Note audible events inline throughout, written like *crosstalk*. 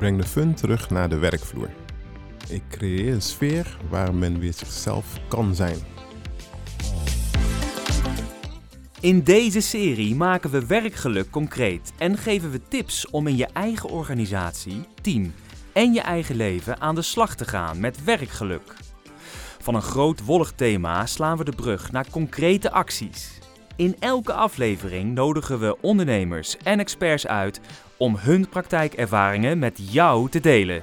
breng de fun terug naar de werkvloer. Ik creëer een sfeer waar men weer zichzelf kan zijn. In deze serie maken we werkgeluk concreet en geven we tips om in je eigen organisatie, team en je eigen leven aan de slag te gaan met werkgeluk. Van een groot wollig thema slaan we de brug naar concrete acties. In elke aflevering nodigen we ondernemers en experts uit om hun praktijkervaringen met jou te delen.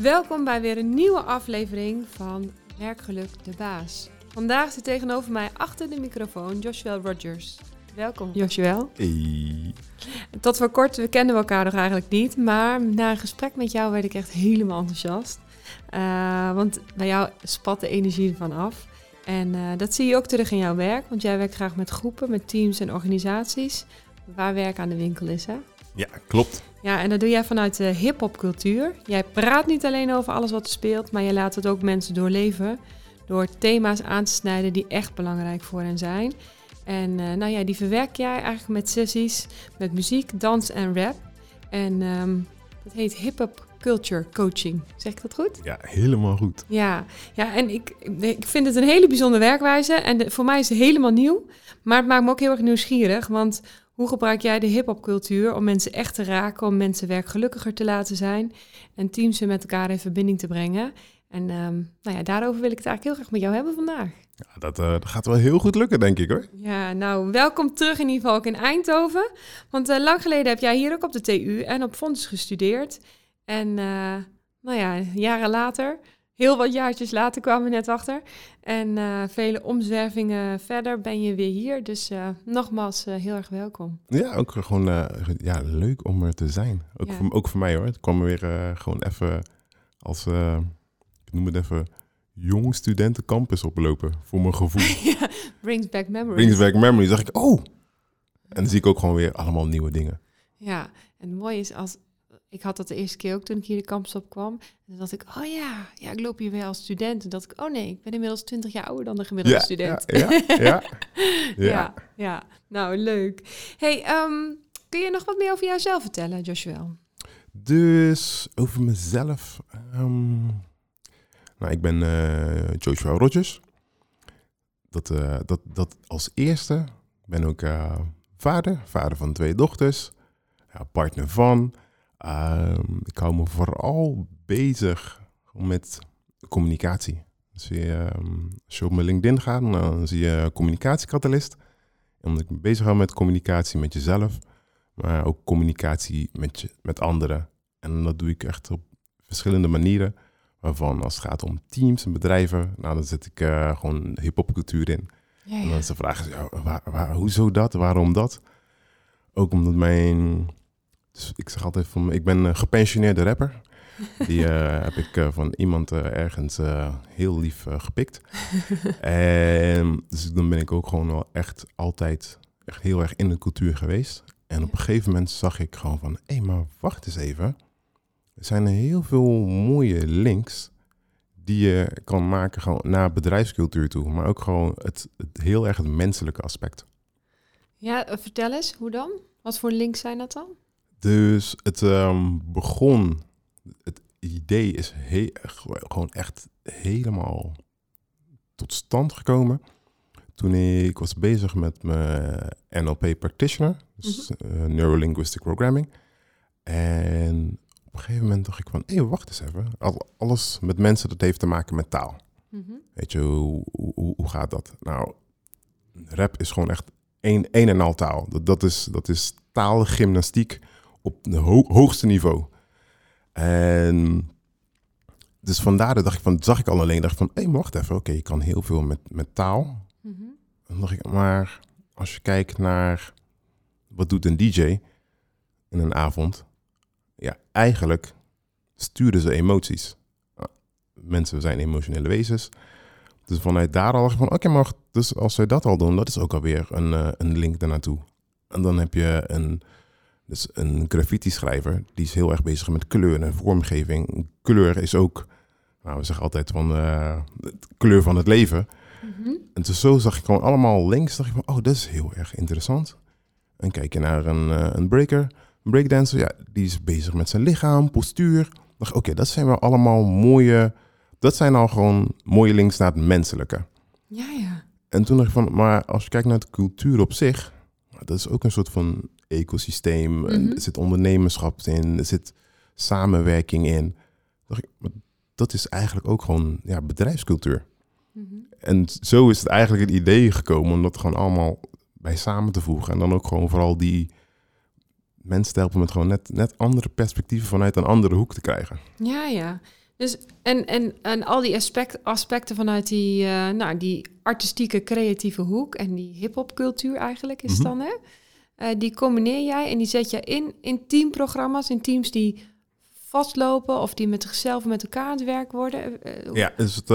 Welkom bij weer een nieuwe aflevering van Werkgeluk de Baas. Vandaag zit tegenover mij achter de microfoon Joshua Rogers. Welkom Joshua. Hey. Tot voor kort, we kenden elkaar nog eigenlijk niet, maar na een gesprek met jou werd ik echt helemaal enthousiast. Uh, want bij jou spat de energie ervan af. En uh, dat zie je ook terug in jouw werk, want jij werkt graag met groepen, met teams en organisaties, waar werk aan de winkel is, hè? Ja, klopt. Ja, en dat doe jij vanuit de hip-hop cultuur. Jij praat niet alleen over alles wat er speelt, maar je laat het ook mensen doorleven. Door thema's aan te snijden die echt belangrijk voor hen zijn. En uh, nou ja, die verwerk jij eigenlijk met sessies met muziek, dans en rap. En um, dat heet hip-hop culture coaching. Zeg ik dat goed? Ja, helemaal goed. Ja, ja en ik, ik vind het een hele bijzondere werkwijze. En de, voor mij is het helemaal nieuw. Maar het maakt me ook heel erg nieuwsgierig. Want hoe gebruik jij de hip-hop cultuur om mensen echt te raken, om mensen werkgelukkiger te laten zijn en teams weer met elkaar in verbinding te brengen? En um, nou ja, daarover wil ik het eigenlijk heel graag met jou hebben vandaag. Ja, dat, uh, dat, gaat wel heel goed lukken, denk ik hoor. Ja, nou, welkom terug in ieder geval ook in Eindhoven. Want uh, lang geleden heb jij hier ook op de TU en op Fonds gestudeerd. En uh, nou ja, jaren later, heel wat jaartjes later kwamen we net achter. En vele omzwervingen verder ben je weer hier. Dus nogmaals, heel erg welkom. Ja, ook gewoon ja, leuk om er te zijn. Ook, ja. voor, ook voor mij hoor. Het kwam weer gewoon even als, ik noem het even jong studentencampus oplopen, voor mijn gevoel. *laughs* ja, brings back memories. Brings back memories. dacht ik, oh! En dan zie ik ook gewoon weer allemaal nieuwe dingen. Ja, en het mooie is als... Ik had dat de eerste keer ook toen ik hier de campus op kwam. En dan dacht ik, oh ja, ja, ik loop hier weer als student. En dacht ik, oh nee, ik ben inmiddels 20 jaar ouder dan de gemiddelde ja, student. Ja, *laughs* ja, ja. ja. Nou, leuk. Hey, um, kun je nog wat meer over jouzelf vertellen, Joshua? Dus over mezelf... Um nou, ik ben uh, Joshua Rogers. Dat, uh, dat, dat als eerste. Ik ben ook uh, vader, vader van twee dochters, ja, partner van. Ik hou me vooral bezig met communicatie. Dus je, um, als je op mijn LinkedIn gaat, dan zie je communicatiecatalist. En omdat ik me bezig hou met communicatie met jezelf, maar ook communicatie met, je, met anderen. En dat doe ik echt op verschillende manieren. Waarvan als het gaat om teams en bedrijven, nou dan zet ik uh, gewoon hip-hopcultuur in. Ja, ja. En dan is de vraag, ja, waar, waar, hoezo dat? Waarom dat? Ook omdat mijn, dus ik zeg altijd van, ik ben een gepensioneerde rapper. *laughs* Die uh, heb ik uh, van iemand ergens heel lief gepikt. *laughs* en dus dan ben ik ook gewoon wel echt altijd echt heel erg in de cultuur geweest. En op een gegeven moment zag ik gewoon van, hé, hey, maar wacht eens even er zijn heel veel mooie links die je kan maken gewoon naar bedrijfscultuur toe, maar ook gewoon het, het heel erg het menselijke aspect. Ja, eh, vertel eens, hoe dan? Wat voor links zijn dat dan? Dus het um, begon, het idee is he gewoon echt helemaal tot stand gekomen toen ik was bezig met mijn NLP practitioner, dus mm -hmm. uh, Neurolinguistic Programming. En op een gegeven moment dacht ik van, hé, hey, wacht eens even. Alles met mensen, dat heeft te maken met taal. Mm -hmm. Weet je, hoe, hoe, hoe, gaat dat? Nou, rap is gewoon echt één, één en al taal. Dat, dat, is, dat is taalgymnastiek op het ho hoogste niveau. En dus vandaar dacht ik van, zag ik al alleen, dacht ik van, hé, hey, wacht even. Oké, okay, je kan heel veel met, met taal. Mm -hmm. Dan dacht ik, maar als je kijkt naar, wat doet een DJ in een avond? ja, eigenlijk sturen ze emoties. Nou, mensen zijn emotionele wezens. Dus vanuit daar al van, oké, maar dus als zij dat al doen, dat is ook alweer een, uh, een link daarnaartoe. En dan heb je een, dus een graffiti-schrijver, die is heel erg bezig met kleur en vormgeving. Kleur is ook, nou, we zeggen altijd van, uh, kleur van het leven. Mm -hmm. En dus zo zag ik gewoon allemaal links, dacht ik van, oh, dat is heel erg interessant. En kijk je naar een, eh, een breaker, een breakdancer, ja, die is bezig met zijn lichaam, postuur. dacht Oké, dat zijn wel allemaal mooie, dat zijn al gewoon mooie links naar het menselijke. Ja, ja. En toen dacht ik van, maar als je kijkt naar de cultuur op zich, dat is ook een soort van ecosysteem. En Mhm. Er zit ondernemerschap in, er zit samenwerking in. Dat is eigenlijk ook gewoon ja, bedrijfscultuur. Mhm. En zo is het eigenlijk het idee gekomen om dat gewoon allemaal bij samen te voegen. En dan ook gewoon vooral die mensen te helpen met gewoon net, net andere perspectieven vanuit een andere hoek te krijgen. Ja, ja. Dus, en, en, en al die aspect, aspecten vanuit die, eh, nou, die artistieke, creatieve hoek en die hip-hop cultuur eigenlijk is Mhm. dan, hè? Eh, die combineer jij en die zet je in, in teamprogramma's, in teams die vastlopen of die met zichzelf met elkaar aan het werk worden. Eh, hoe- Ja, dus het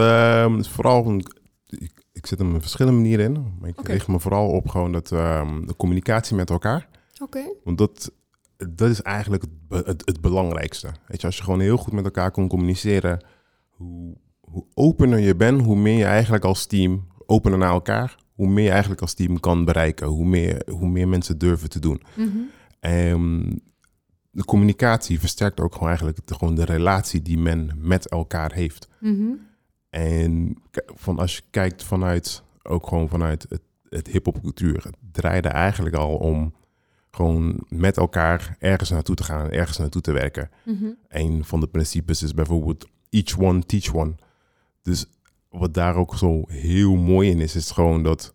is vooral, een- ik, ik zit er op verschillende manieren in. Maar ik Oké. richt me vooral op gewoon dat, ehm, de communicatie met elkaar. Oké. Want dat, dat is eigenlijk het, het, het belangrijkste. Weet je, als je gewoon heel goed met elkaar kon communiceren, hoe, hoe opener je bent, hoe meer je eigenlijk als team opener naar elkaar, hoe meer je eigenlijk als team kan bereiken, hoe meer, hoe meer mensen durven te doen. En de communicatie versterkt ook gewoon eigenlijk de, gewoon de relatie die men met elkaar heeft. Mhm. En van als je kijkt vanuit, ook gewoon vanuit het, het hip-hop cultuur, het draaide eigenlijk al om gewoon met elkaar ergens naartoe te gaan, ergens naartoe te werken. Mhm. Een van de principes is bijvoorbeeld each one, teach one. Dus wat daar ook zo heel mooi in is, is gewoon dat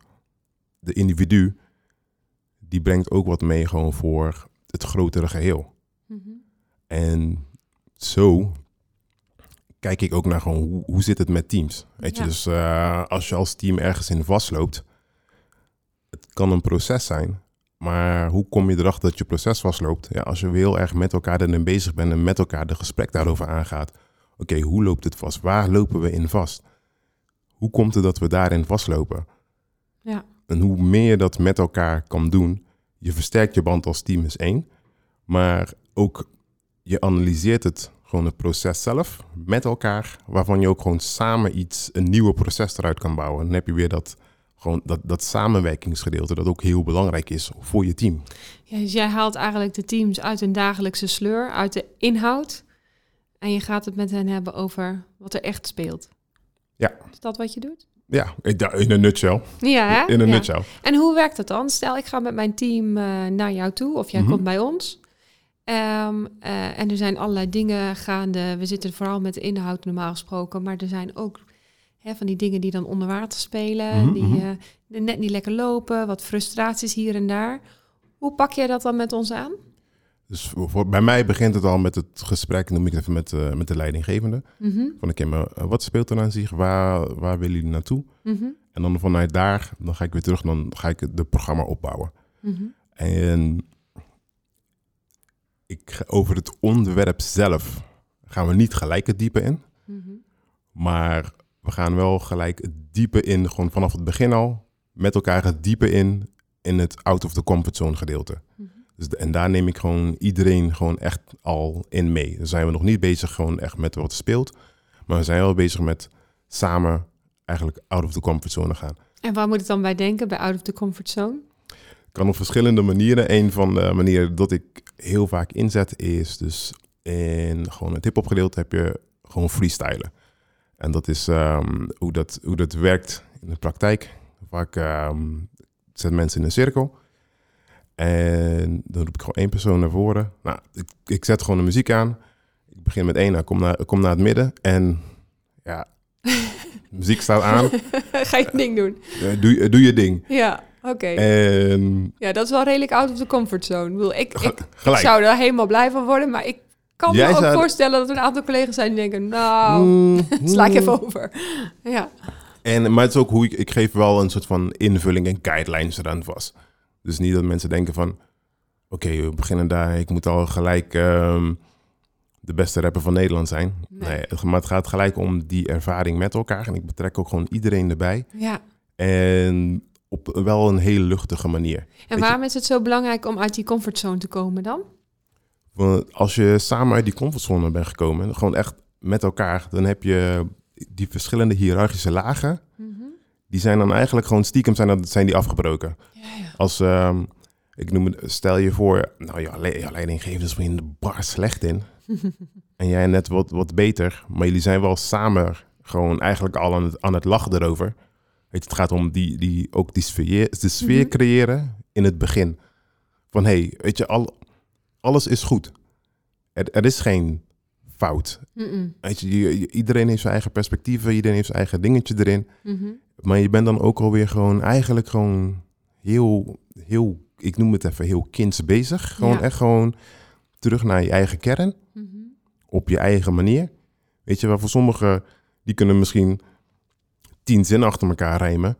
de individu, die brengt ook wat mee gewoon voor het grotere geheel. Mhm. En zo kijk ik ook naar gewoon hoe, hoe zit het met teams. Weet je, dus eh, als je als team ergens in vastloopt, het kan een proces zijn. Maar hoe kom je erachter dat je proces vastloopt? Ja, als je heel erg met elkaar erin bezig bent en met elkaar de gesprek daarover aangaat. Oké, hoe loopt het vast? Waar lopen we in vast? Hoe komt het dat we daarin vastlopen? Ja. En hoe meer je dat met elkaar kan doen, je versterkt je band als team is één. Maar ook je analyseert het gewoon het proces zelf met elkaar, waarvan je ook gewoon samen iets, een nieuwe proces eruit kan bouwen. Dan heb je weer dat, gewoon dat, dat samenwerkingsgedeelte dat ook heel belangrijk is voor je team. Ja, dus jij haalt eigenlijk de teams uit hun dagelijkse sleur, uit de inhoud. En je gaat het met hen hebben over wat er echt speelt. Ja. Is dat wat je doet? Ja, in een nutshell. Ja, hè? In een Ja. nutshell. En hoe werkt dat dan? Stel, ik ga met mijn team eh, naar jou toe of jij Mhm. komt bij ons. Ehm, eh, en er zijn allerlei dingen gaande. We zitten vooral met de inhoud normaal gesproken, maar er zijn ook hè, van die dingen die dan onder water spelen, Mhm, die mhm. eh, die net niet lekker lopen, wat frustraties hier en daar. Hoe pak jij dat dan met ons aan? Dus voor, bij mij begint het al met het gesprek, noem ik het even met, eh, met de leidinggevende. Mhm, Van oké, maar eh, wat speelt er aan zich? Waar, waar willen jullie naartoe? mhm, En dan vanuit daar, dan ga ik weer terug, dan ga ik het de programma opbouwen. mhm. En ik, over het onderwerp zelf gaan we niet gelijk het diepe in. Mhm. Maar we gaan wel gelijk het diepe in, gewoon vanaf het begin al, met elkaar het diepe in, in het out of the comfort zone gedeelte. Dus de- en daar neem ik gewoon iedereen gewoon echt al in mee. Dan zijn we nog niet bezig gewoon echt met wat er speelt. Maar we zijn wel bezig met samen eigenlijk out of the comfort zone gaan. En waar moet ik dan bij denken, bij out of the comfort zone? kan op verschillende manieren. Een van de manieren dat ik heel vaak inzet is dus in gewoon het hip-hop gedeelte heb je gewoon freestylen. En dat is ehm, hoe, dat, hoe dat werkt in de praktijk. Vaak ehm zet mensen in een cirkel. En dan roep ik gewoon één persoon naar voren. Nou, ik, ik zet gewoon de muziek aan. Ik begin met één, nou, kom, naar, kom naar het midden. En ja, *laughs* muziek staat aan. *laughs* Ga je ding doen? Eh, doe, je- doe je ding. Ja, oké. En Ja, dat is wel redelijk out of the comfort zone. Ik, bedoel, ik, ik zou er helemaal blij van worden, maar ik kan Jij me ook zou- voorstellen dat er een aantal collega's zijn die denken, nou, Mm, *laughs* sla ik mm. even over. Ja, En, maar het is ook hoe ik, ik geef wel een soort van invulling en guidelines eraan vast. Dus niet dat mensen denken van, oké, we beginnen daar, ik moet al gelijk ehm, de beste rapper van Nederland zijn. Nee. Maar het gaat gelijk om die ervaring met elkaar. En ik betrek ook gewoon iedereen erbij. ja. En op wel een hele luchtige manier. En waarom is het zo belangrijk om uit die comfortzone te komen dan? Want als je samen uit die comfortzone bent gekomen, gewoon echt met elkaar, dan heb je die verschillende hiërarchische lagen. Die zijn dan eigenlijk gewoon stiekem zijn, dat, zijn die afgebroken. Ja, ja. Als, ehm, Ik noem het, stel je voor, nou ja, le- ja leidinggevende is de bar slecht in. *laughs* en jij net wat, wat beter, maar jullie zijn wel samen gewoon eigenlijk al aan het, aan het lachen erover. Weet je, het gaat om die, die, ook die sfeer, de sfeer Mhm. creëren in het begin. Van hé, hey, weet je, al, alles is goed. Er, er is geen fout. Weet je, iedereen heeft zijn eigen perspectieven, iedereen heeft zijn eigen dingetje erin. Mhm. Maar je bent dan ook alweer gewoon eigenlijk gewoon heel, heel, ik noem het even heel kinds bezig. Gewoon Ja. echt gewoon terug naar je eigen kern, Mhm. op je eigen manier. Weet je, waarvoor sommigen, die kunnen misschien tien zinnen achter elkaar rijmen.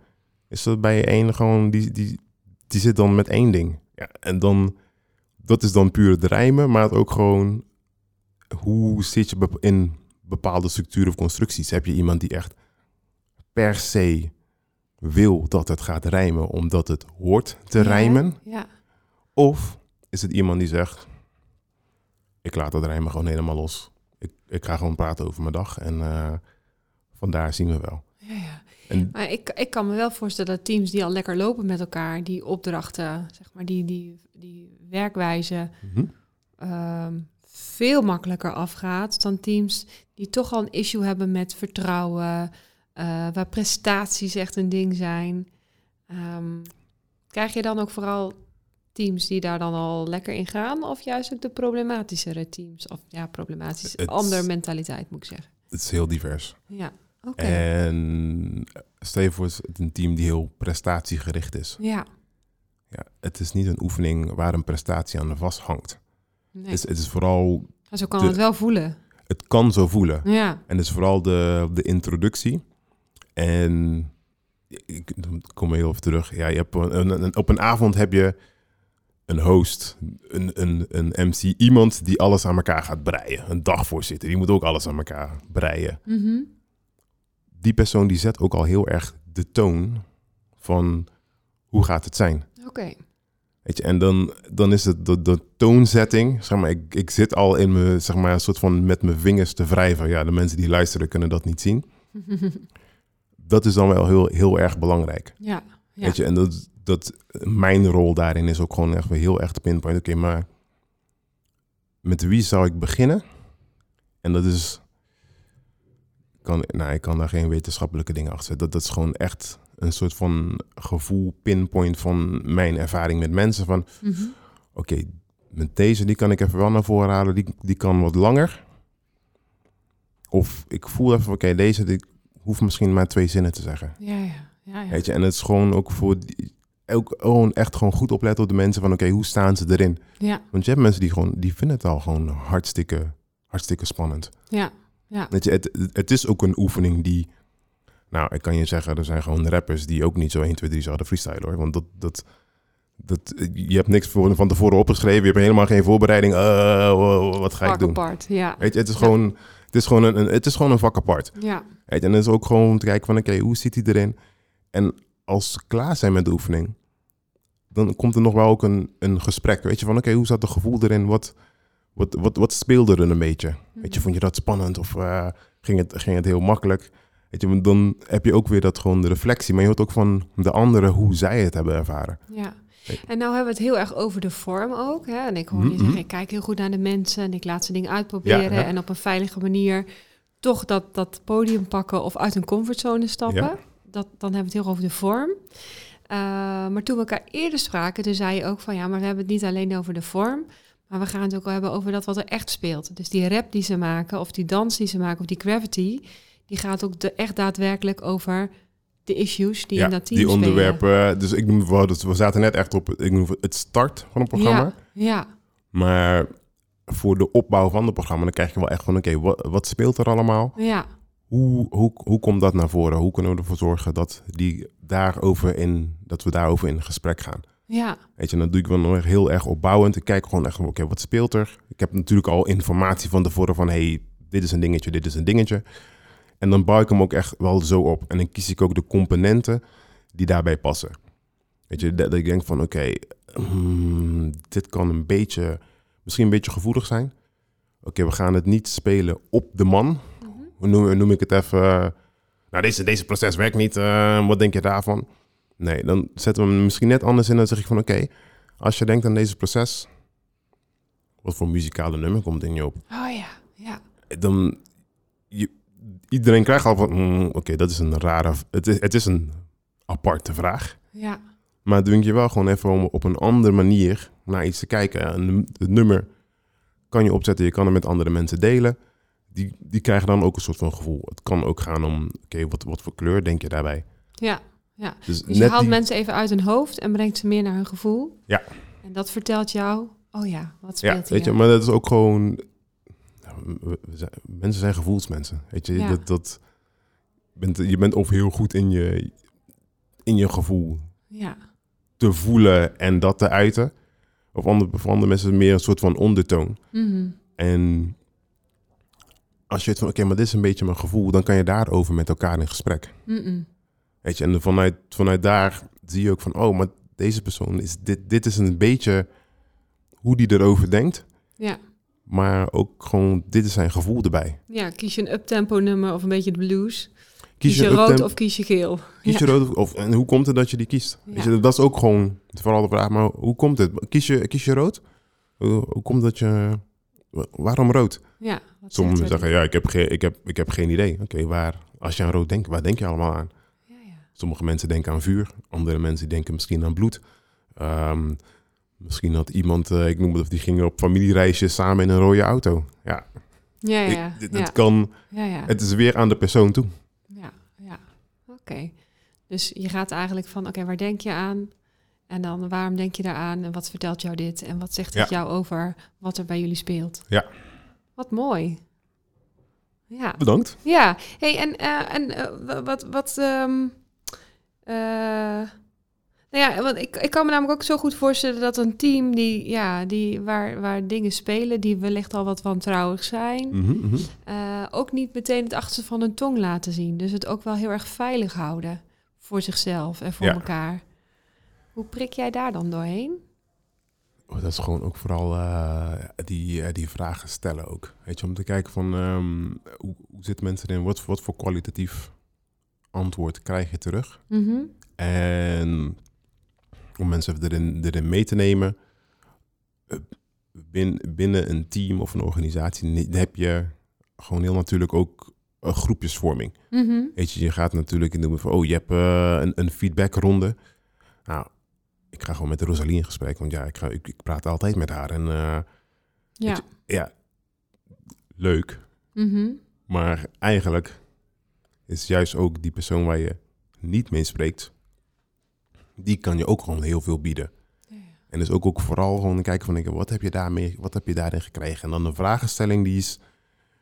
Is dat bij één gewoon, die, die, die zit dan met één ding. Ja, en dan, dat is dan puur het rijmen, maar het ook gewoon, hoe zit je in bepaalde structuren of constructies? Heb je iemand die echt per se wil dat het gaat rijmen omdat het hoort te Ja, rijmen? Ja. Of is het iemand die zegt, ik laat dat rijmen gewoon helemaal los. Ik, ik ga gewoon praten over mijn dag en eh, vandaar zien we wel. Ja, ja. En Maar ik, ik kan me wel voorstellen dat teams die al lekker lopen met elkaar, die opdrachten, zeg maar, die, die, die werkwijze Mhm. ehm, veel makkelijker afgaat dan teams die toch al een issue hebben met vertrouwen, waar prestaties echt een ding zijn. Ehm, krijg je dan ook vooral teams die daar dan al lekker in gaan, of juist ook de problematischere teams? Of ja, problematisch, andere mentaliteit moet ik zeggen. het is heel divers. Ja, oké. En stel je voor, het een team die heel prestatiegericht is. Ja, Ja, het is niet een oefening waar een prestatie aan vasthangt. nee. Het, is, het is vooral, zo kan de- het wel voelen. het kan zo voelen. Ja, En het is vooral de, de introductie. En ik kom heel even terug. Ja, je hebt een, een- een- op een avond heb je een host, een, een, een MC, iemand die alles aan elkaar gaat breien. Een dagvoorzitter, die moet ook alles aan elkaar breien. Mhm. Die persoon die zet ook al heel erg de toon van hoe gaat het zijn. oké. Weet je, en dan, dan is het de, de toonzetting. Zeg maar, ik, ik zit al in me, zeg maar, een soort van met mijn vingers te wrijven. Ja, de mensen die luisteren kunnen dat niet zien. *laughs* Dat is dan wel heel, heel erg belangrijk. ja, ja. Weet je, en dat, dat mijn rol daarin is ook gewoon echt heel erg pinpoint. Oké, maar met wie zou ik beginnen? En dat is, kan, nou, ik kan daar geen wetenschappelijke dingen achter zetten. Dat, dat is gewoon echt een soort van gevoel, pinpoint van mijn ervaring met mensen. Van, Mhm. oké, met deze, die kan ik even wel naar voren halen. Die, die kan wat langer. Of ik voel even, oké, deze, die hoeft misschien maar twee zinnen te zeggen. Ja, ja, ja. ja. Weet je, en het is gewoon ook voor die, ook gewoon echt gewoon goed opletten op de mensen van oké, hoe staan ze erin? Ja, Want je hebt mensen die gewoon, die vinden het al gewoon hartstikke, hartstikke spannend. ja, ja. Weet je, het, het is ook een oefening die, nou, ik kan je zeggen, er zijn gewoon rappers die ook niet zo 1, 2, 3 zouden freestylen hoor. Want dat, dat, dat, je hebt niks voor, van tevoren opgeschreven, je hebt helemaal geen voorbereiding. Uh, wat ga ik doen? apart, ja. Weet je, het is Ja. gewoon, het is gewoon een, een- het is gewoon een vak apart. Ja, Weet je, en dan is ook gewoon om te kijken van, oké, hoe zit hij erin? En als ze klaar zijn met de oefening, dan komt er nog wel ook een, een gesprek. Weet je, van oké, hoe zat het gevoel erin? Wat, wat, wat, wat speelde er een beetje? Weet je, vond je dat spannend of eh, ging, het, ging het heel makkelijk? Weet je, want dan heb je ook weer dat gewoon de reflectie. Maar je hoort ook van de anderen hoe zij het hebben ervaren. ja. En nou hebben we het heel erg over de vorm ook. Hè? En ik hoor je Mhm, zeggen, mhm. ik kijk heel goed naar de mensen en ik laat ze dingen uitproberen. Ja, ja. En op een veilige manier toch dat, dat podium pakken of uit een comfortzone stappen. Ja. Dat, dan hebben we het heel over de vorm. Eh, maar toen we elkaar eerder spraken, toen zei je ook van ja, maar we hebben het niet alleen over de vorm. Maar we gaan het ook wel hebben over dat wat er echt speelt. Dus die rap die ze maken, of die dans die ze maken, of die gravity, die gaat ook de, echt daadwerkelijk over de issues die in dat team die spelen. onderwerpen. Dus ik noem, we, we zaten net echt op ik noem het start van het programma. Ja, ja, Maar voor de opbouw van het programma, dan krijg je wel echt van oké, wat, wat speelt er allemaal? ja, Hoe, hoe, hoe komt dat naar voren? Hoe kunnen we ervoor zorgen dat, die daarover in, dat we daarover in gesprek gaan? ja, Weet je, en dan doe ik wel nog echt heel erg opbouwend. Ik kijk gewoon echt, van, oké, wat speelt er? Ik heb natuurlijk al informatie van tevoren van, hey, dit is een dingetje, dit is een dingetje. En dan bouw ik hem ook echt wel zo op. En dan kies ik ook de componenten die daarbij passen. Weet je, dat, dat ik denk van, oké, hmm, dit kan een beetje, misschien een beetje gevoelig zijn. Oké, we gaan het niet spelen op de man. Mhm. Hoe noem, noem ik het even? eh, nou, deze, deze proces werkt niet. eh, wat denk je daarvan? Nee, dan zetten we hem misschien net anders in. Dan zeg ik van, oké, als je denkt aan deze proces, wat voor muzikale nummer komt in je op? Oh ja, ja. Dan, je, iedereen krijgt al van, mm, oké, dat is een rare, het is, het is een aparte vraag. Ja, Maar het dwingt je wel gewoon even om op een andere manier naar iets te kijken. En het nummer kan je opzetten, je kan het met andere mensen delen. Die, die krijgen dan ook een soort van gevoel. Het kan ook gaan om, oké, wat, wat voor kleur denk je daarbij? ja, ja. Dus, Dus je haalt die- mensen even uit hun hoofd en brengt ze meer naar hun gevoel. Ja. En dat vertelt jou, oh ja, wat Ja, speelt weet je, maar dat is ook gewoon... ja, zijn- mensen zijn gevoelsmensen, weet je. Ja. Dat, dat, bent, je bent of heel goed in je, in je gevoel Ja, te voelen en dat te uiten. Of andere, voor andere mensen meer een soort van ondertoon. Mhm. En als je het van, oké, maar dit is een beetje mijn gevoel, dan kan je daarover met elkaar in gesprek. Mm-mm. Weet je, en vanuit, vanuit daar zie je ook van, oh, maar deze persoon is, dit, dit is een beetje hoe die erover denkt. ja. Maar ook gewoon, dit is zijn gevoel erbij. ja, kies je een uptempo nummer of een beetje de blues. Kies, Kies, je rood of kies je geel? kies je rood of, en hoe komt het dat je die kiest? Ja. Weet je, dat is ook gewoon vooral de vraag, maar hoe komt het? Kies je, kies je rood? Hoe, hoe komt dat je, waarom rood? Ja, Sommigen zeggen, ja, ik heb, geen, ik heb, ik heb geen idee. Oké, waar, als je aan rood denkt, waar denk je allemaal aan? Ja. Sommige mensen denken aan vuur, andere mensen denken misschien aan bloed. Ehm, misschien had iemand, eh, ik noem het of die gingen op familiereisje samen in een rode auto. Ja, Ja, ik- ja, dit- ja. het kan, ja, ja. het is weer aan de persoon toe. Oké. Dus je gaat eigenlijk van, oké, waar denk je aan? En dan, waarom denk je daaraan? En wat vertelt jou dit? En wat zegt het Ja. jou over wat er bij jullie speelt? Ja. Wat mooi. Ja. Bedankt. Ja. Hey, en, eh, en eh, wa- wat... wat ehm, eh, nou ja, want ik, ik kan me namelijk ook zo goed voorstellen dat een team die, ja, die, waar, waar dingen spelen die wellicht al wat wantrouwig zijn, Mhm, mhm. eh, ook niet meteen het achterste van hun tong laten zien. Dus het ook wel heel erg veilig houden voor zichzelf en voor Ja. elkaar. Hoe prik jij daar dan doorheen? Oh, dat is gewoon ook vooral eh, die, eh, die vragen stellen ook. Weet je, om te kijken van ehm, hoe, hoe zitten mensen erin? Wat, wat voor kwalitatief antwoord krijg je terug? Mhm. En om mensen erin, erin mee te nemen. eh, bin- binnen een team of een organisatie heb je gewoon heel natuurlijk ook een groepjesvorming. Mhm. Weet je, je gaat natuurlijk in de van, oh, je hebt eh, een, een feedbackronde. Nou, ik ga gewoon met Rosalie in gesprek, want ja, ik, ga, ik, ik praat altijd met haar. En eh, Ja. ja, leuk. Mhm. Maar eigenlijk is juist ook die persoon waar je niet mee spreekt, die kan je ook gewoon heel veel bieden. Ja, ja. En dus ook, ook vooral gewoon kijken van, ik, wat heb je daarmee, wat heb je daarin gekregen? En dan de vragenstelling, die is,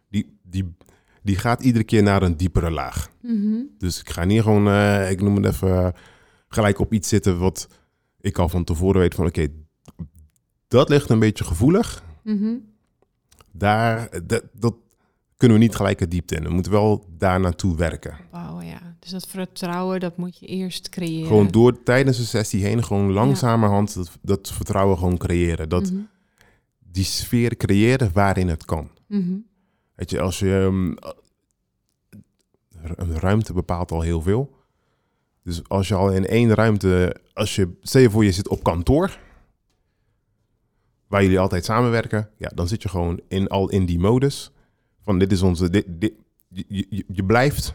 die, die, die gaat iedere keer naar een diepere laag. Mhm. Dus ik ga niet gewoon, eh, ik noem het even, gelijk op iets zitten wat ik al van tevoren weet van, oké, dat ligt een beetje gevoelig. Mhm. Daar, dat, dat kunnen we niet gelijk de diepte in. We moeten wel daar naartoe werken. Wauw, ja. Dus dat vertrouwen, dat moet je eerst creëren. Gewoon door tijdens de sessie heen, gewoon langzamerhand dat, dat vertrouwen gewoon creëren. Dat Mhm. die sfeer creëren waarin het kan. Mhm. Weet je, als je ehm, een ruimte bepaalt al heel veel. Dus als je al in één ruimte, als je, stel je voor je zit op kantoor, waar jullie altijd samenwerken, ja, dan zit je gewoon in, al in die modus van dit is onze, dit, dit, je, je, je blijft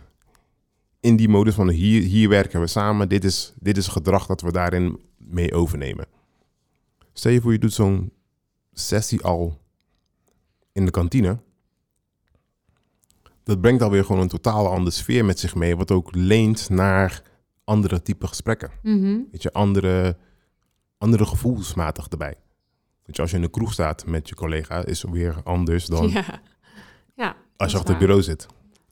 in die modus van hier, hier werken we samen, dit is, dit is gedrag dat we daarin mee overnemen. Stel je voor je doet zo'n sessie al in de kantine, dat brengt alweer gewoon een totaal andere sfeer met zich mee, wat ook leent naar andere type gesprekken. Mhm. Weet je, andere, andere gevoelsmatig erbij. Weet je, als je in de kroeg staat met je collega, is het weer anders dan *laughs* Ja. ja, als je achter het bureau zit.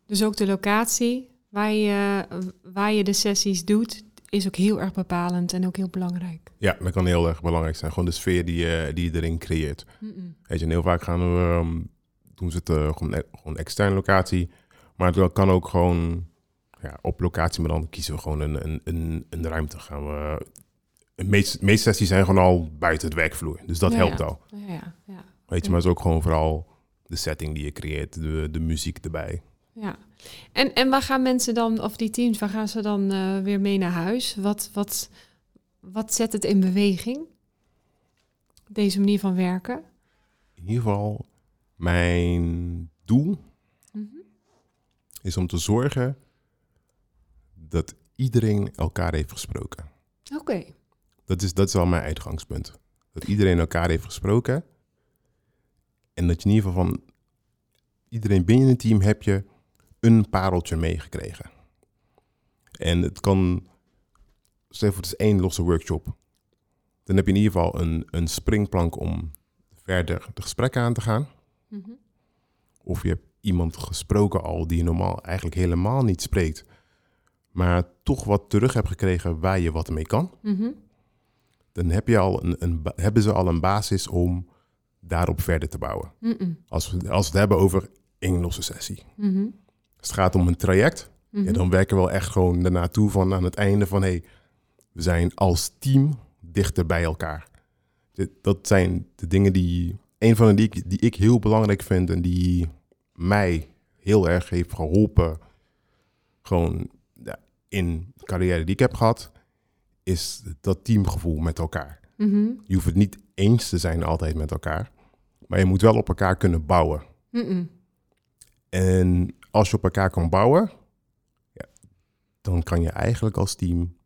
Dus ook de locatie waar je, waar je de sessies doet, is ook heel erg bepalend en ook heel belangrijk. Ja, dat kan heel erg belangrijk zijn. Gewoon de sfeer die je, die je erin creëert. Weet je, en heel vaak gaan we, ehm, doen ze het eh, gewoon, e- gewoon externe locatie. Maar het kan ook gewoon ja, op locatie, maar dan kiezen we gewoon een, een, een, een ruimte. Gaan we, de meeste, meeste sessies zijn gewoon al buiten het werkvloer. Dus dat Ja, helpt ja. al. Ja, ja, ja, Weet je, maar het is ook gewoon vooral de setting die je creëert, de, de muziek erbij. Ja. En, en waar gaan mensen dan, of die teams, waar gaan ze dan eh, weer mee naar huis? Wat, wat, wat zet het in beweging? Deze manier van werken? In ieder geval, mijn doel Mhm. is om te zorgen dat iedereen elkaar heeft gesproken. Oké. Dat is, dat is al mijn uitgangspunt. Dat iedereen elkaar heeft gesproken. En dat je in ieder geval van iedereen binnen het team heb je een pareltje meegekregen. En het kan, stel voor het is één losse workshop. Dan heb je in ieder geval een, een springplank om verder de gesprekken aan te gaan. Mhm. Of je hebt iemand gesproken al die je normaal eigenlijk helemaal niet spreekt. Maar toch wat terug hebt gekregen waar je wat mee kan. Mhm. Dan heb je al een, een, hebben ze al een basis om daarop verder te bouwen. Mhm. Als we, als we het hebben over één losse sessie. Mhm. Als het gaat om een traject, Mhm. ja, dan werken we wel echt gewoon ernaartoe van aan het einde van... hey, we zijn als team dichter bij elkaar. Dat zijn de dingen die... Een van de die ik, die ik heel belangrijk vind en die mij heel erg heeft geholpen... gewoon ja, in de carrière die ik heb gehad... is dat teamgevoel met elkaar. Mhm. Je hoeft het niet eens te zijn altijd met elkaar. Maar je moet wel op elkaar kunnen bouwen. Mhm. En als je op elkaar kan bouwen, ja, dan kan je eigenlijk als team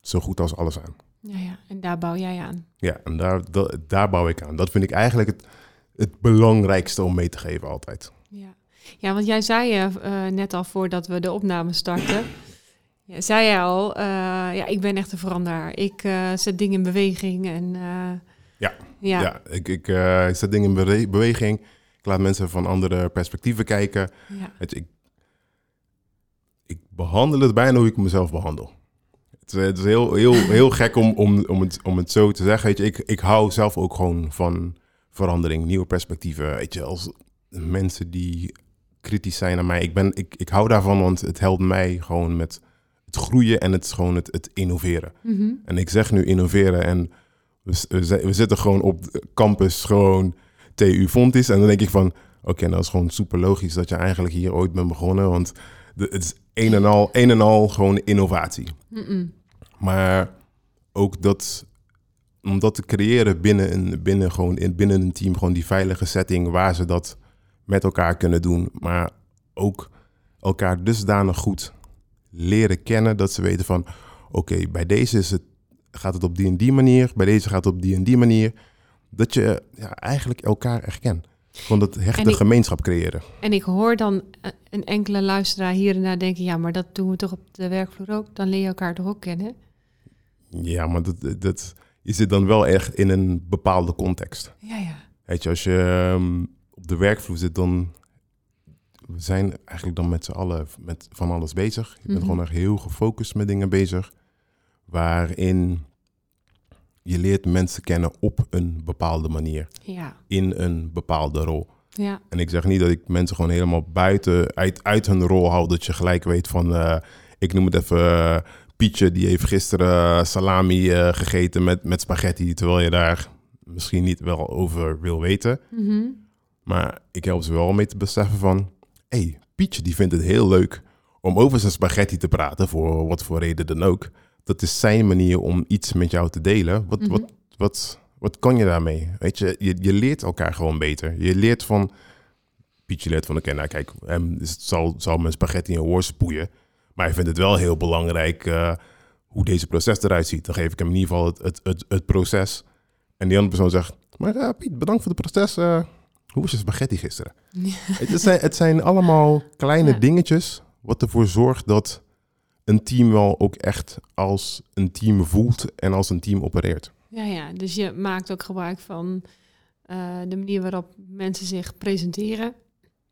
zo goed als alles aan. Ja, ja, en daar bouw jij aan. Ja, en daar, da- daar bouw ik aan. Dat vind ik eigenlijk het, het belangrijkste om mee te geven altijd. Ja, ja want jij zei je eh, net al voordat we de opname starten. *coughs* Ja, zei je al, eh, ja, ik ben echt een veranderaar. Ik eh, zet dingen in beweging en... eh, Ja. ja. Ja, ik, ik, eh, ik zet dingen in bewe- beweging. Ik laat mensen van andere perspectieven kijken. ja. Ik, ik behandel het bijna hoe ik mezelf behandel. Het is, het is heel, heel, heel gek om, om, om, het, om het zo te zeggen. Weet je, ik, ik hou zelf ook gewoon van verandering, nieuwe perspectieven. Weet je, als mensen die kritisch zijn naar mij. Ik, ben, ik, ik hou daarvan, want het helpt mij gewoon met het groeien en het gewoon het, het innoveren. Mhm. En ik zeg nu innoveren en we, we, we zitten gewoon op campus gewoon TU Fontis. En dan denk ik van, oké, nou is gewoon super logisch dat je eigenlijk hier ooit bent begonnen. Want de, het is een en al, een en al gewoon innovatie. Maar ook dat, om dat te creëren binnen een, binnen gewoon in, binnen een team, gewoon die veilige setting waar ze dat met elkaar kunnen doen. Maar ook elkaar dusdanig goed leren kennen dat ze weten van, oké, bij deze is het, gaat het op die en die manier, bij deze gaat het op die en die manier. Dat je ja, eigenlijk elkaar erkent. Gewoon dat hechte ik- gemeenschap creëren. En ik hoor dan eh, een enkele luisteraar hier en daar denken... ja, maar dat doen we toch op de werkvloer ook? Dan leer je elkaar toch ook kennen? Ja, maar dat, dat, je zit dan wel echt in een bepaalde context. Ja, ja. Weet je, als je ehm, op de werkvloer zit, dan... We zijn eigenlijk dan met z'n allen met van alles bezig. Je bent Mhm. gewoon echt heel gefocust met dingen bezig. Waarin je leert mensen kennen op een bepaalde manier. Ja, In een bepaalde rol. ja. En ik zeg niet dat ik mensen gewoon helemaal buiten, uit, uit hun rol hou. Dat je gelijk weet van, eh, ik noem het even, eh, Pietje die heeft gisteren salami eh, gegeten met, met spaghetti. Terwijl je daar misschien niet wel over wil weten. Mhm. Maar ik help ze wel mee te beseffen van... hé, hey, Pietje die vindt het heel leuk om over zijn spaghetti te praten... voor wat voor reden dan ook. Dat is zijn manier om iets met jou te delen. Wat, Mhm. wat, wat, wat kan je daarmee? Weet je, je, je leert elkaar gewoon beter. Je leert van... Pietje leert van, oké, nou kijk... Hem is, het zal, zal mijn spaghetti een worst spoeien... maar hij vindt het wel heel belangrijk... eh, hoe deze proces eruit ziet. Dan geef ik hem in ieder geval het, het, het, het proces... En die andere persoon zegt, maar eh, Piet, bedankt voor het proces. eh, hoe was je spaghetti gisteren? *laughs* Het, het zijn, het zijn allemaal kleine Ja. dingetjes wat ervoor zorgt dat een team wel ook echt als een team voelt en als een team opereert. Ja, ja. Dus je maakt ook gebruik van eh, de manier waarop mensen zich presenteren.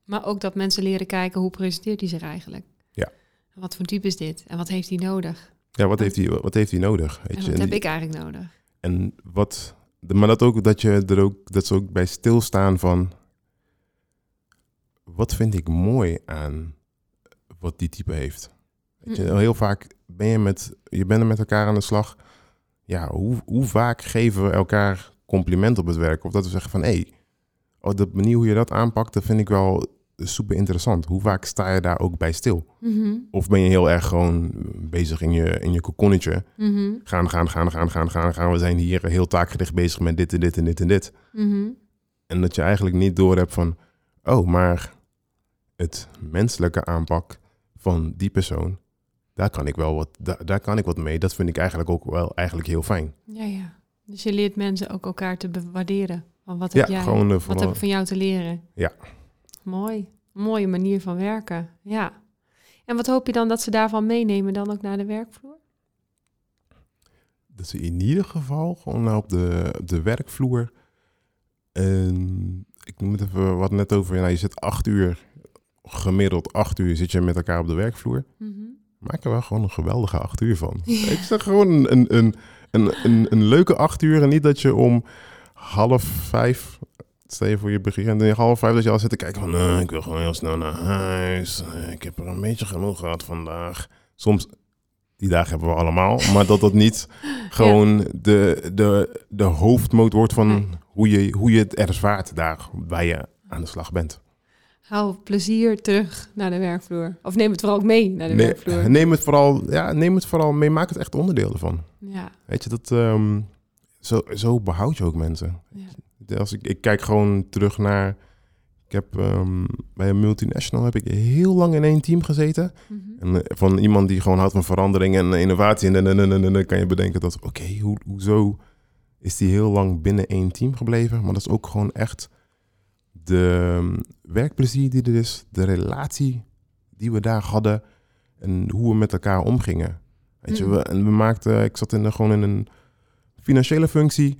Maar ook dat mensen leren kijken hoe presenteert hij zich eigenlijk. Ja. En wat voor type is dit? En wat heeft hij nodig? Ja, wat heeft hij, wat heeft hij nodig? Weet En je? wat heb die- ik eigenlijk nodig? En wat, maar dat ook dat je er ook, dat ze ook bij stilstaan van, wat vind ik mooi aan wat die type heeft? Weet je, heel vaak ben je met, je bent er met elkaar aan de slag. Ja, hoe, hoe vaak geven we elkaar compliment op het werk? Of dat we zeggen van, hé, hey, oh, de manier hoe je dat aanpakt, dat vind ik wel, super interessant. Hoe vaak sta je daar ook bij stil? Mhm. Of ben je heel erg gewoon bezig in je, in je kokonnetje? Mhm. Gaan, gaan, gaan, gaan, gaan, gaan, gaan. We zijn hier heel taakgericht bezig met dit en dit en dit en dit. Mhm. En dat je eigenlijk niet door hebt van, oh, maar het menselijke aanpak van die persoon, daar kan ik wel wat, daar, daar kan ik wat mee. Dat vind ik eigenlijk ook wel eigenlijk heel fijn. Ja, ja. Dus je leert mensen ook elkaar te waarderen. Van wat Ja, heb jij? gewoon eh, wat heb ik van jou te leren? Ja. Mooi. Mooie manier van werken. Ja. En wat hoop je dan dat ze daarvan meenemen dan ook naar de werkvloer? dat ze in ieder geval gewoon op de, op de werkvloer. En ik noem het even wat net over. Nou, je zit acht uur, gemiddeld acht uur zit je met elkaar op de werkvloer. Mhm. Maak er wel gewoon een geweldige acht uur van. Ik zeg gewoon een, een, een, een, leuke acht uur. En niet dat je om half vijf. Stel je voor je begint en dan half vijf dat je al zit te kijken van... "Eh, ik wil gewoon heel snel naar huis. Eh, ik heb er een beetje genoeg gehad vandaag. Soms, die dagen hebben we allemaal. Maar dat dat niet *laughs* gewoon de, de, de hoofdmoot wordt van hoe, je, hoe je het ervaart daar waar je aan de slag bent. Hou plezier terug naar de werkvloer. Of neem het vooral ook mee naar de Nee, werkvloer. *laughs* neem, het vooral, ja, neem het vooral mee. Maak het echt onderdeel ervan. Ja. Weet je, dat, ehm, zo, zo behoud je ook mensen. Ja. Als ik, ik kijk gewoon terug naar... Ik heb ehm, bij een multinational heb ik heel lang in één team gezeten. Mhm. En eh, van iemand die gewoon houdt van verandering en innovatie. En, en, en dan kan je bedenken dat, oké, hoe, hoezo is die heel lang binnen één team gebleven? Maar dat is ook gewoon echt de ehm, werkplezier die er is, de relatie die we daar hadden en hoe we met elkaar omgingen. Weet je, Mm. we, en we maakten, ik zat in gewoon in een financiële functie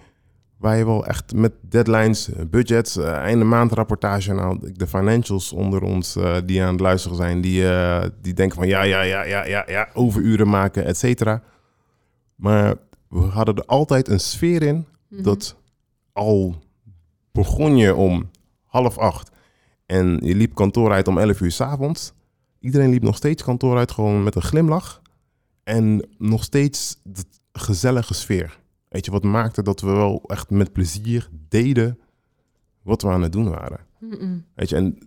waar je wel echt met deadlines, eh, budgets, eh, einde maand rapportage, nou, de financials onder ons eh, die aan het luisteren zijn, die, die denken van ja, ja, ja, ja, ja, ja, overuren maken, et cetera. Maar we hadden er altijd een sfeer in Mhm. dat al begon je om half acht en je liep kantoor uit om 11 uur 's avonds. Iedereen liep nog steeds kantoor uit gewoon met een glimlach. En nog steeds de gezellige sfeer. Weet je, wat maakte dat we wel echt met plezier deden wat we aan het doen waren. Mhm. Weet je, en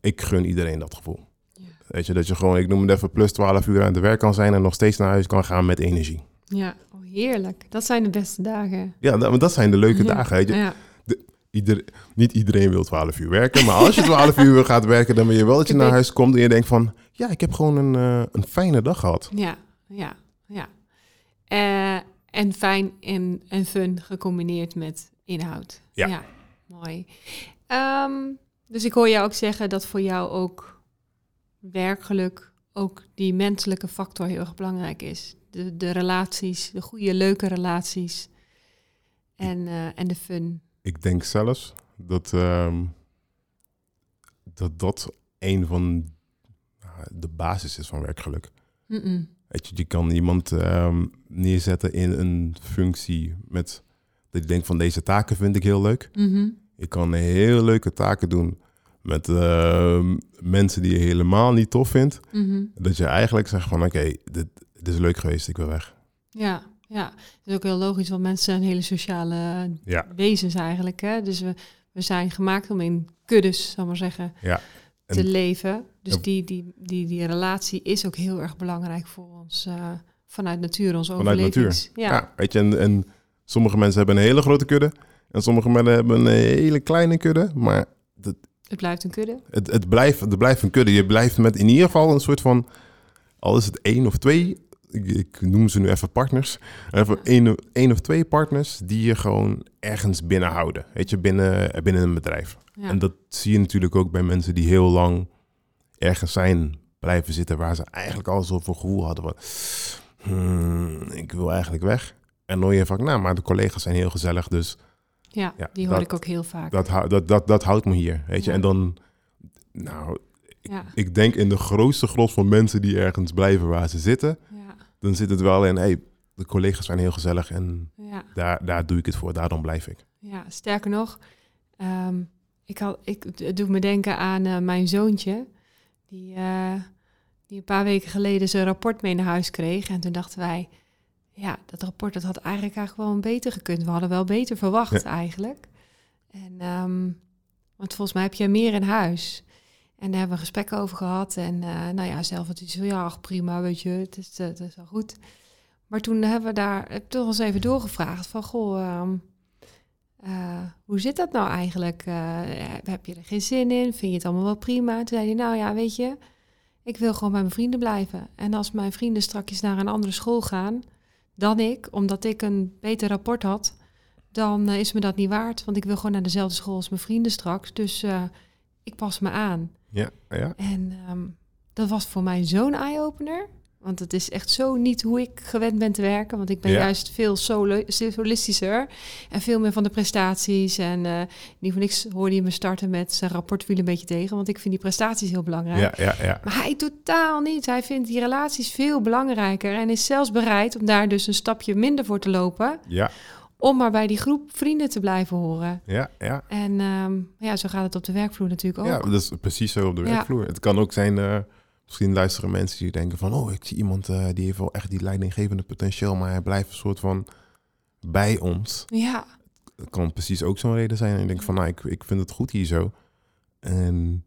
ik gun iedereen dat gevoel. Ja. Weet je, dat je gewoon, ik noem het even, plus 12 uur aan het werk kan zijn en nog steeds naar huis kan gaan met energie. Ja, oh, heerlijk. Dat zijn de beste dagen. Ja, dat, maar dat zijn de leuke Ja. dagen. Weet je. Ja. Ieder, niet iedereen wil 12 uur werken, maar als je 12 *laughs* uur gaat werken, dan wil je wel dat je naar huis komt en je denkt van, ja, ik heb gewoon een, eh, een fijne dag gehad. Ja, ja, ja. Eh, en fijn en, en fun gecombineerd met inhoud. Ja. mooi. Ehm, dus ik hoor jou ook zeggen dat voor jou ook werkgeluk, ook die menselijke factor heel erg belangrijk is. De, de relaties, de goede, leuke relaties en, eh, en de fun. Ik denk zelfs dat ehm, dat, dat een van nou, de basis is van werkgeluk. Weet je, je kan iemand ehm, neerzetten in een functie met dat je denkt van deze taken vind ik heel leuk. Mhm. Je kan heel leuke taken doen met ehm, mensen die je helemaal niet tof vindt. Mhm. Dat je eigenlijk zegt van oké, dit, dit is leuk geweest, ik wil weg. Ja, ja. Het is ook heel logisch, want mensen zijn hele sociale Ja. wezens eigenlijk. Hè? Dus we, we zijn gemaakt om in kuddes, zal maar zeggen, Ja. En- te leven. Dus Ja. die, die, die, die relatie is ook heel erg belangrijk voor ons vanuit vanuit natuur, onze Vanuit overlevings. Ja. Ja. weet je, en, en sommige mensen hebben een hele grote kudde. En sommige mensen hebben een hele kleine kudde. Maar Het blijft een kudde. het, het, blijft, het blijft een kudde. Je blijft met in ieder geval een soort van... Al is het één of twee... Ik, ik noem ze nu even partners. Even één, één of twee partners die je gewoon ergens binnenhouden. Weet je, binnen, binnen een bedrijf. Ja. En dat zie je natuurlijk ook bij mensen die heel lang ergens zijn blijven zitten... waar ze eigenlijk al zoveel gevoel hadden van... "Hmm, ik wil eigenlijk weg. En dan hoor je vaak, nou, maar de collega's zijn heel gezellig, dus ja, ja, die hoor dat- ik ook heel vaak. dat, dat, dat, dat houdt me hier, weet je. Ja. En dan, nou, ja, ik denk in de grootste gros van mensen die ergens blijven waar ze zitten, ja, dan zit het wel in, hey, de collega's zijn heel gezellig en ja. daar, daar doe ik het voor, daarom blijf ik. Ja, sterker nog, ehm, ik had, ik, het doet me denken aan eh, mijn zoontje, die, eh, die een paar weken geleden zijn rapport mee naar huis kreeg. En toen dachten wij, ja, dat rapport dat had eigenlijk, eigenlijk wel een beter gekund. We hadden wel beter verwacht Ja. eigenlijk. En, ehm, want volgens mij heb jij meer in huis. En daar hebben we gesprekken over gehad. En eh, nou ja, zelf hij zo, ja, ach, prima, weet je, het is, eh, het is wel goed. Maar toen hebben we daar toch eens even doorgevraagd van, goh, ehm, eh, hoe zit dat nou eigenlijk? Heb je er geen zin in? Vind je het allemaal wel prima? Toen zei hij, nou ja, weet je, ik wil gewoon bij mijn vrienden blijven. En als mijn vrienden strakjes naar een andere school gaan dan ik, omdat ik een beter rapport had, dan is me dat niet waard. Want ik wil gewoon naar dezelfde school als mijn vrienden straks. Dus ik pas me aan. Ja, ja. En ehm, dat was voor mij zo'n eye-opener. Want het is echt zo niet hoe ik gewend ben te werken. Want ik ben Ja. juist veel solo- solistischer. En veel meer van de prestaties. En eh niet voor niks hoorde je me starten met zijn rapport viel een beetje tegen. Want ik vind die prestaties heel belangrijk. Ja, ja, ja. Maar hij totaal niet. Hij vindt die relaties veel belangrijker. En is zelfs bereid om daar dus een stapje minder voor te lopen. Ja, Om maar bij die groep vrienden te blijven horen. ja, ja. En ehm, ja, zo gaat het op de werkvloer natuurlijk ook. Ja, dat is precies zo op de Ja. werkvloer. Het kan ook zijn, eh, misschien luisteren mensen die denken van... oh, ik zie iemand eh, die heeft wel echt die leidinggevende potentieel... maar hij blijft een soort van bij ons. ja. Het kan precies ook zo'n reden zijn. En ik denk van, nou, ik, ik vind het goed hier zo. En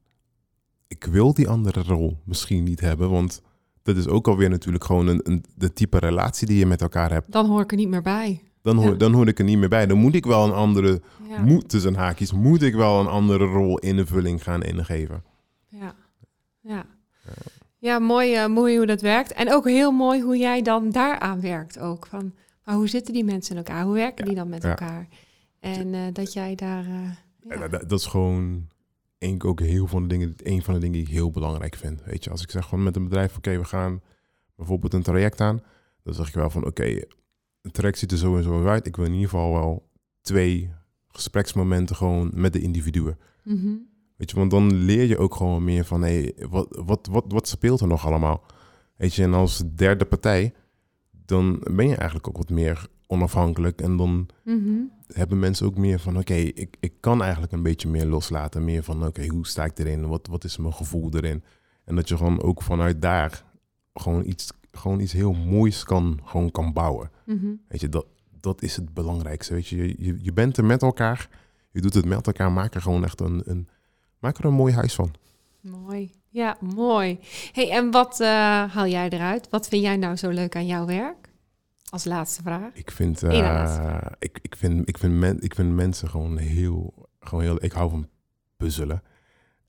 ik wil die andere rol misschien niet hebben... want dat is ook alweer natuurlijk gewoon een, een, de type relatie die je met elkaar hebt. Dan hoor ik er niet meer bij. Dan hoor, Ja. dan hoor ik er niet meer bij. Dan moet ik wel een andere, Ja. moet, tussen haakjes, moet ik wel een andere rol invulling gaan ingeven. Ja, ja. ja mooi, eh, mooi hoe dat werkt. En ook heel mooi hoe jij dan daaraan werkt ook. Van, maar hoe zitten die mensen in elkaar? Hoe werken die dan met elkaar? En eh, dat jij daar... eh, En ja. dat, dat is gewoon een, ook heel van de dingen, een van de dingen die ik heel belangrijk vind. Weet je, als ik zeg gewoon met een bedrijf, oké, we gaan bijvoorbeeld een traject aan, dan zeg ik wel van, oké, het traject ziet er zo en zo uit. Ik wil in ieder geval wel twee gespreksmomenten gewoon met de individuen. Mhm. Weet je, want dan leer je ook gewoon meer van, hé, wat, wat, wat, wat speelt er nog allemaal? Weet je, en als derde partij, dan ben je eigenlijk ook wat meer onafhankelijk. En dan Mhm. hebben mensen ook meer van, oké, ik, ik kan eigenlijk een beetje meer loslaten. Meer van, oké, hoe sta ik erin? Wat, wat is mijn gevoel erin? En dat je gewoon ook vanuit daar gewoon iets, gewoon iets heel moois kan, gewoon kan bouwen. Mhm. Weet je, dat, dat is het belangrijkste. Weet je, je, je, bent er met elkaar. Je doet het met elkaar. Maak er gewoon echt een, een, maak er een mooi huis van. Mooi. Ja, mooi. Hey, en wat eh, haal jij eruit? Wat vind jij nou zo leuk aan jouw werk? Als laatste vraag. Ik vind, eh, ik, ik vind, ik vind, men, ik vind mensen gewoon heel, gewoon heel, ik hou van puzzelen.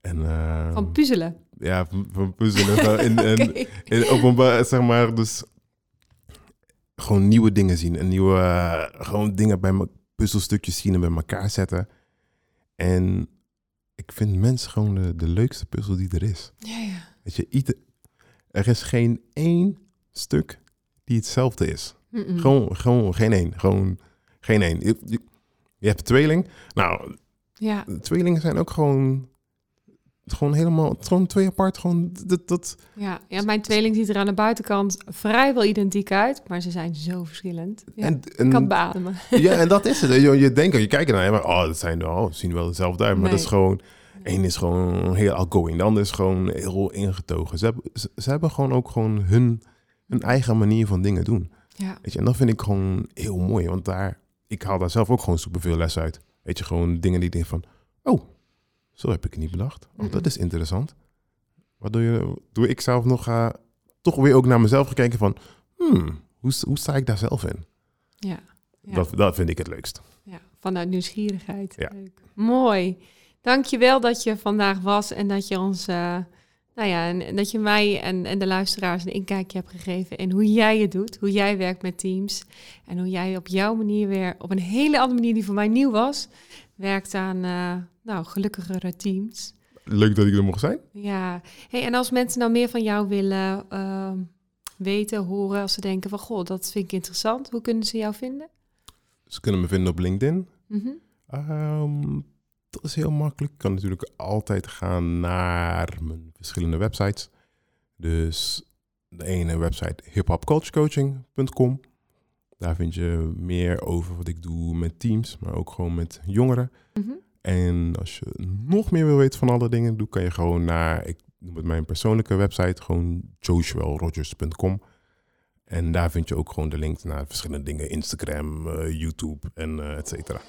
En, eh, Van puzzelen. ja, van, van puzzelen. Van- en, en, *laughs* Oké. en op een, zeg maar, dus gewoon nieuwe dingen zien. En nieuwe, eh, gewoon dingen bij me, puzzelstukjes zien en bij elkaar zetten. En ik vind mensen gewoon de, de leukste puzzel die er is. Ja, ja. Weet je, ieder, er is geen één stuk die hetzelfde is. Gewoon, gewoon geen één. Gewoon geen één. Je, je, je hebt een tweeling. Nou, Ja, tweelingen zijn ook gewoon, gewoon helemaal, gewoon twee apart. Gewoon dat, dat, ja. ja, mijn tweeling ziet er aan de buitenkant vrijwel identiek uit, maar ze zijn zo verschillend. Ja, en, kan en, beademen. ja, en dat is het. *laughs* Je, je denkt, je kijkt ernaar, maar oh, dat zijn wel, ze zien wel hetzelfde uit. Maar Nee. dat is gewoon, één is gewoon heel outgoing, de ander is gewoon heel ingetogen. Ze hebben, ze, ze hebben gewoon ook gewoon hun, hun eigen manier van dingen doen. Ja, Weet je, en dat vind ik gewoon heel mooi, want daar, ik haal daar zelf ook gewoon superveel les uit. Weet je, gewoon dingen die ik denk van, oh, zo heb ik het niet bedacht. Oh, dat is interessant. Waardoor je, doe ik zelf nog uh, toch weer ook naar mezelf gekeken van, hmm, hoe, hoe sta ik daar zelf in? ja. ja. Dat, dat vind ik het leukst. Ja, vanuit nieuwsgierigheid. Ja. Leuk. Mooi. Dankjewel dat je vandaag was en dat je ons, eh, nou ja, en, en dat je mij en, en de luisteraars een inkijkje hebt gegeven in hoe jij het doet, hoe jij werkt met teams en hoe jij op jouw manier weer, op een hele andere manier die voor mij nieuw was, werkt aan, eh, nou, gelukkigere teams. Leuk dat ik er mocht zijn. Ja, hey, en als mensen nou meer van jou willen ehm, weten, horen, als ze denken van, goh, dat vind ik interessant, hoe kunnen ze jou vinden? Ze kunnen me vinden op LinkedIn. Mhm. Ehm, dat is heel makkelijk. Ik kan natuurlijk altijd gaan naar mijn verschillende websites. Dus de ene website hiphopcoachcoaching.com. Daar vind je meer over wat ik doe met teams, maar ook gewoon met jongeren. Mhm. En als je nog meer wil weten van alle dingen, doe kan je gewoon naar, ik noem het mijn persoonlijke website, gewoon joshuelrogers.com. En daar vind je ook gewoon de link naar verschillende dingen, Instagram, eh, YouTube en eh et cetera.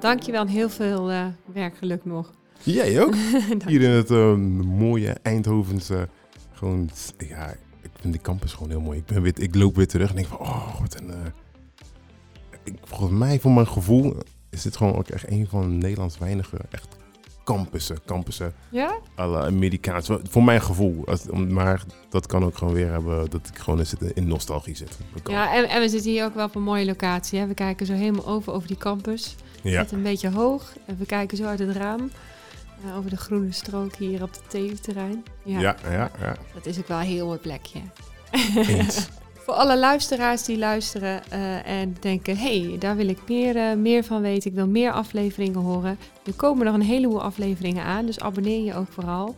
dankjewel en heel veel eh, werkgeluk nog. Jij ook? *laughs* Hier in het eh, mooie Eindhovense. Gewoon, ja, ik vind die campus gewoon heel mooi. Ik, ben weer, ik loop weer terug en denk van, oh, wat een... ik, volgens mij, voor mijn gevoel, is dit gewoon ook echt een van Nederlands weinige echt campussen. Campussen ja? la Amerikaans. Voor- mijn gevoel. Maar dat kan ook gewoon weer hebben dat ik gewoon in, zit- in nostalgie zit. Ja, en, en we zitten hier ook wel op een mooie locatie. Hè? We kijken zo helemaal over, over die campus. ja. Net een beetje hoog. En we kijken zo uit het raam. eh, over de groene strook hier op het TU-terrein. Ja, Ja, ja, ja. dat is ook wel een heel mooi plekje. Eens. *laughs* Voor alle luisteraars die luisteren eh, en denken... hé, hey, daar wil ik meer, eh, meer van weten. Ik wil meer afleveringen horen. Er komen nog een heleboel afleveringen aan, dus abonneer je ook vooral.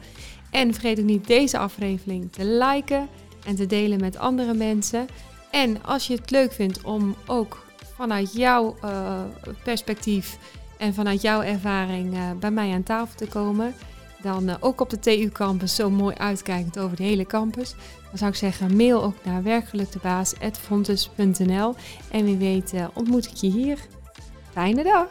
En vergeet ook niet deze aflevering te liken en te delen met andere mensen. En als je het leuk vindt om ook vanuit jouw eh, perspectief... en vanuit jouw ervaring bij mij aan tafel te komen dan eh, ook op de TU-campus zo mooi uitkijkend over de hele campus. Dan zou ik zeggen, mail ook naar werkelijkdebaas.frontus.nl. En wie weet eh, ontmoet ik je hier. Fijne dag!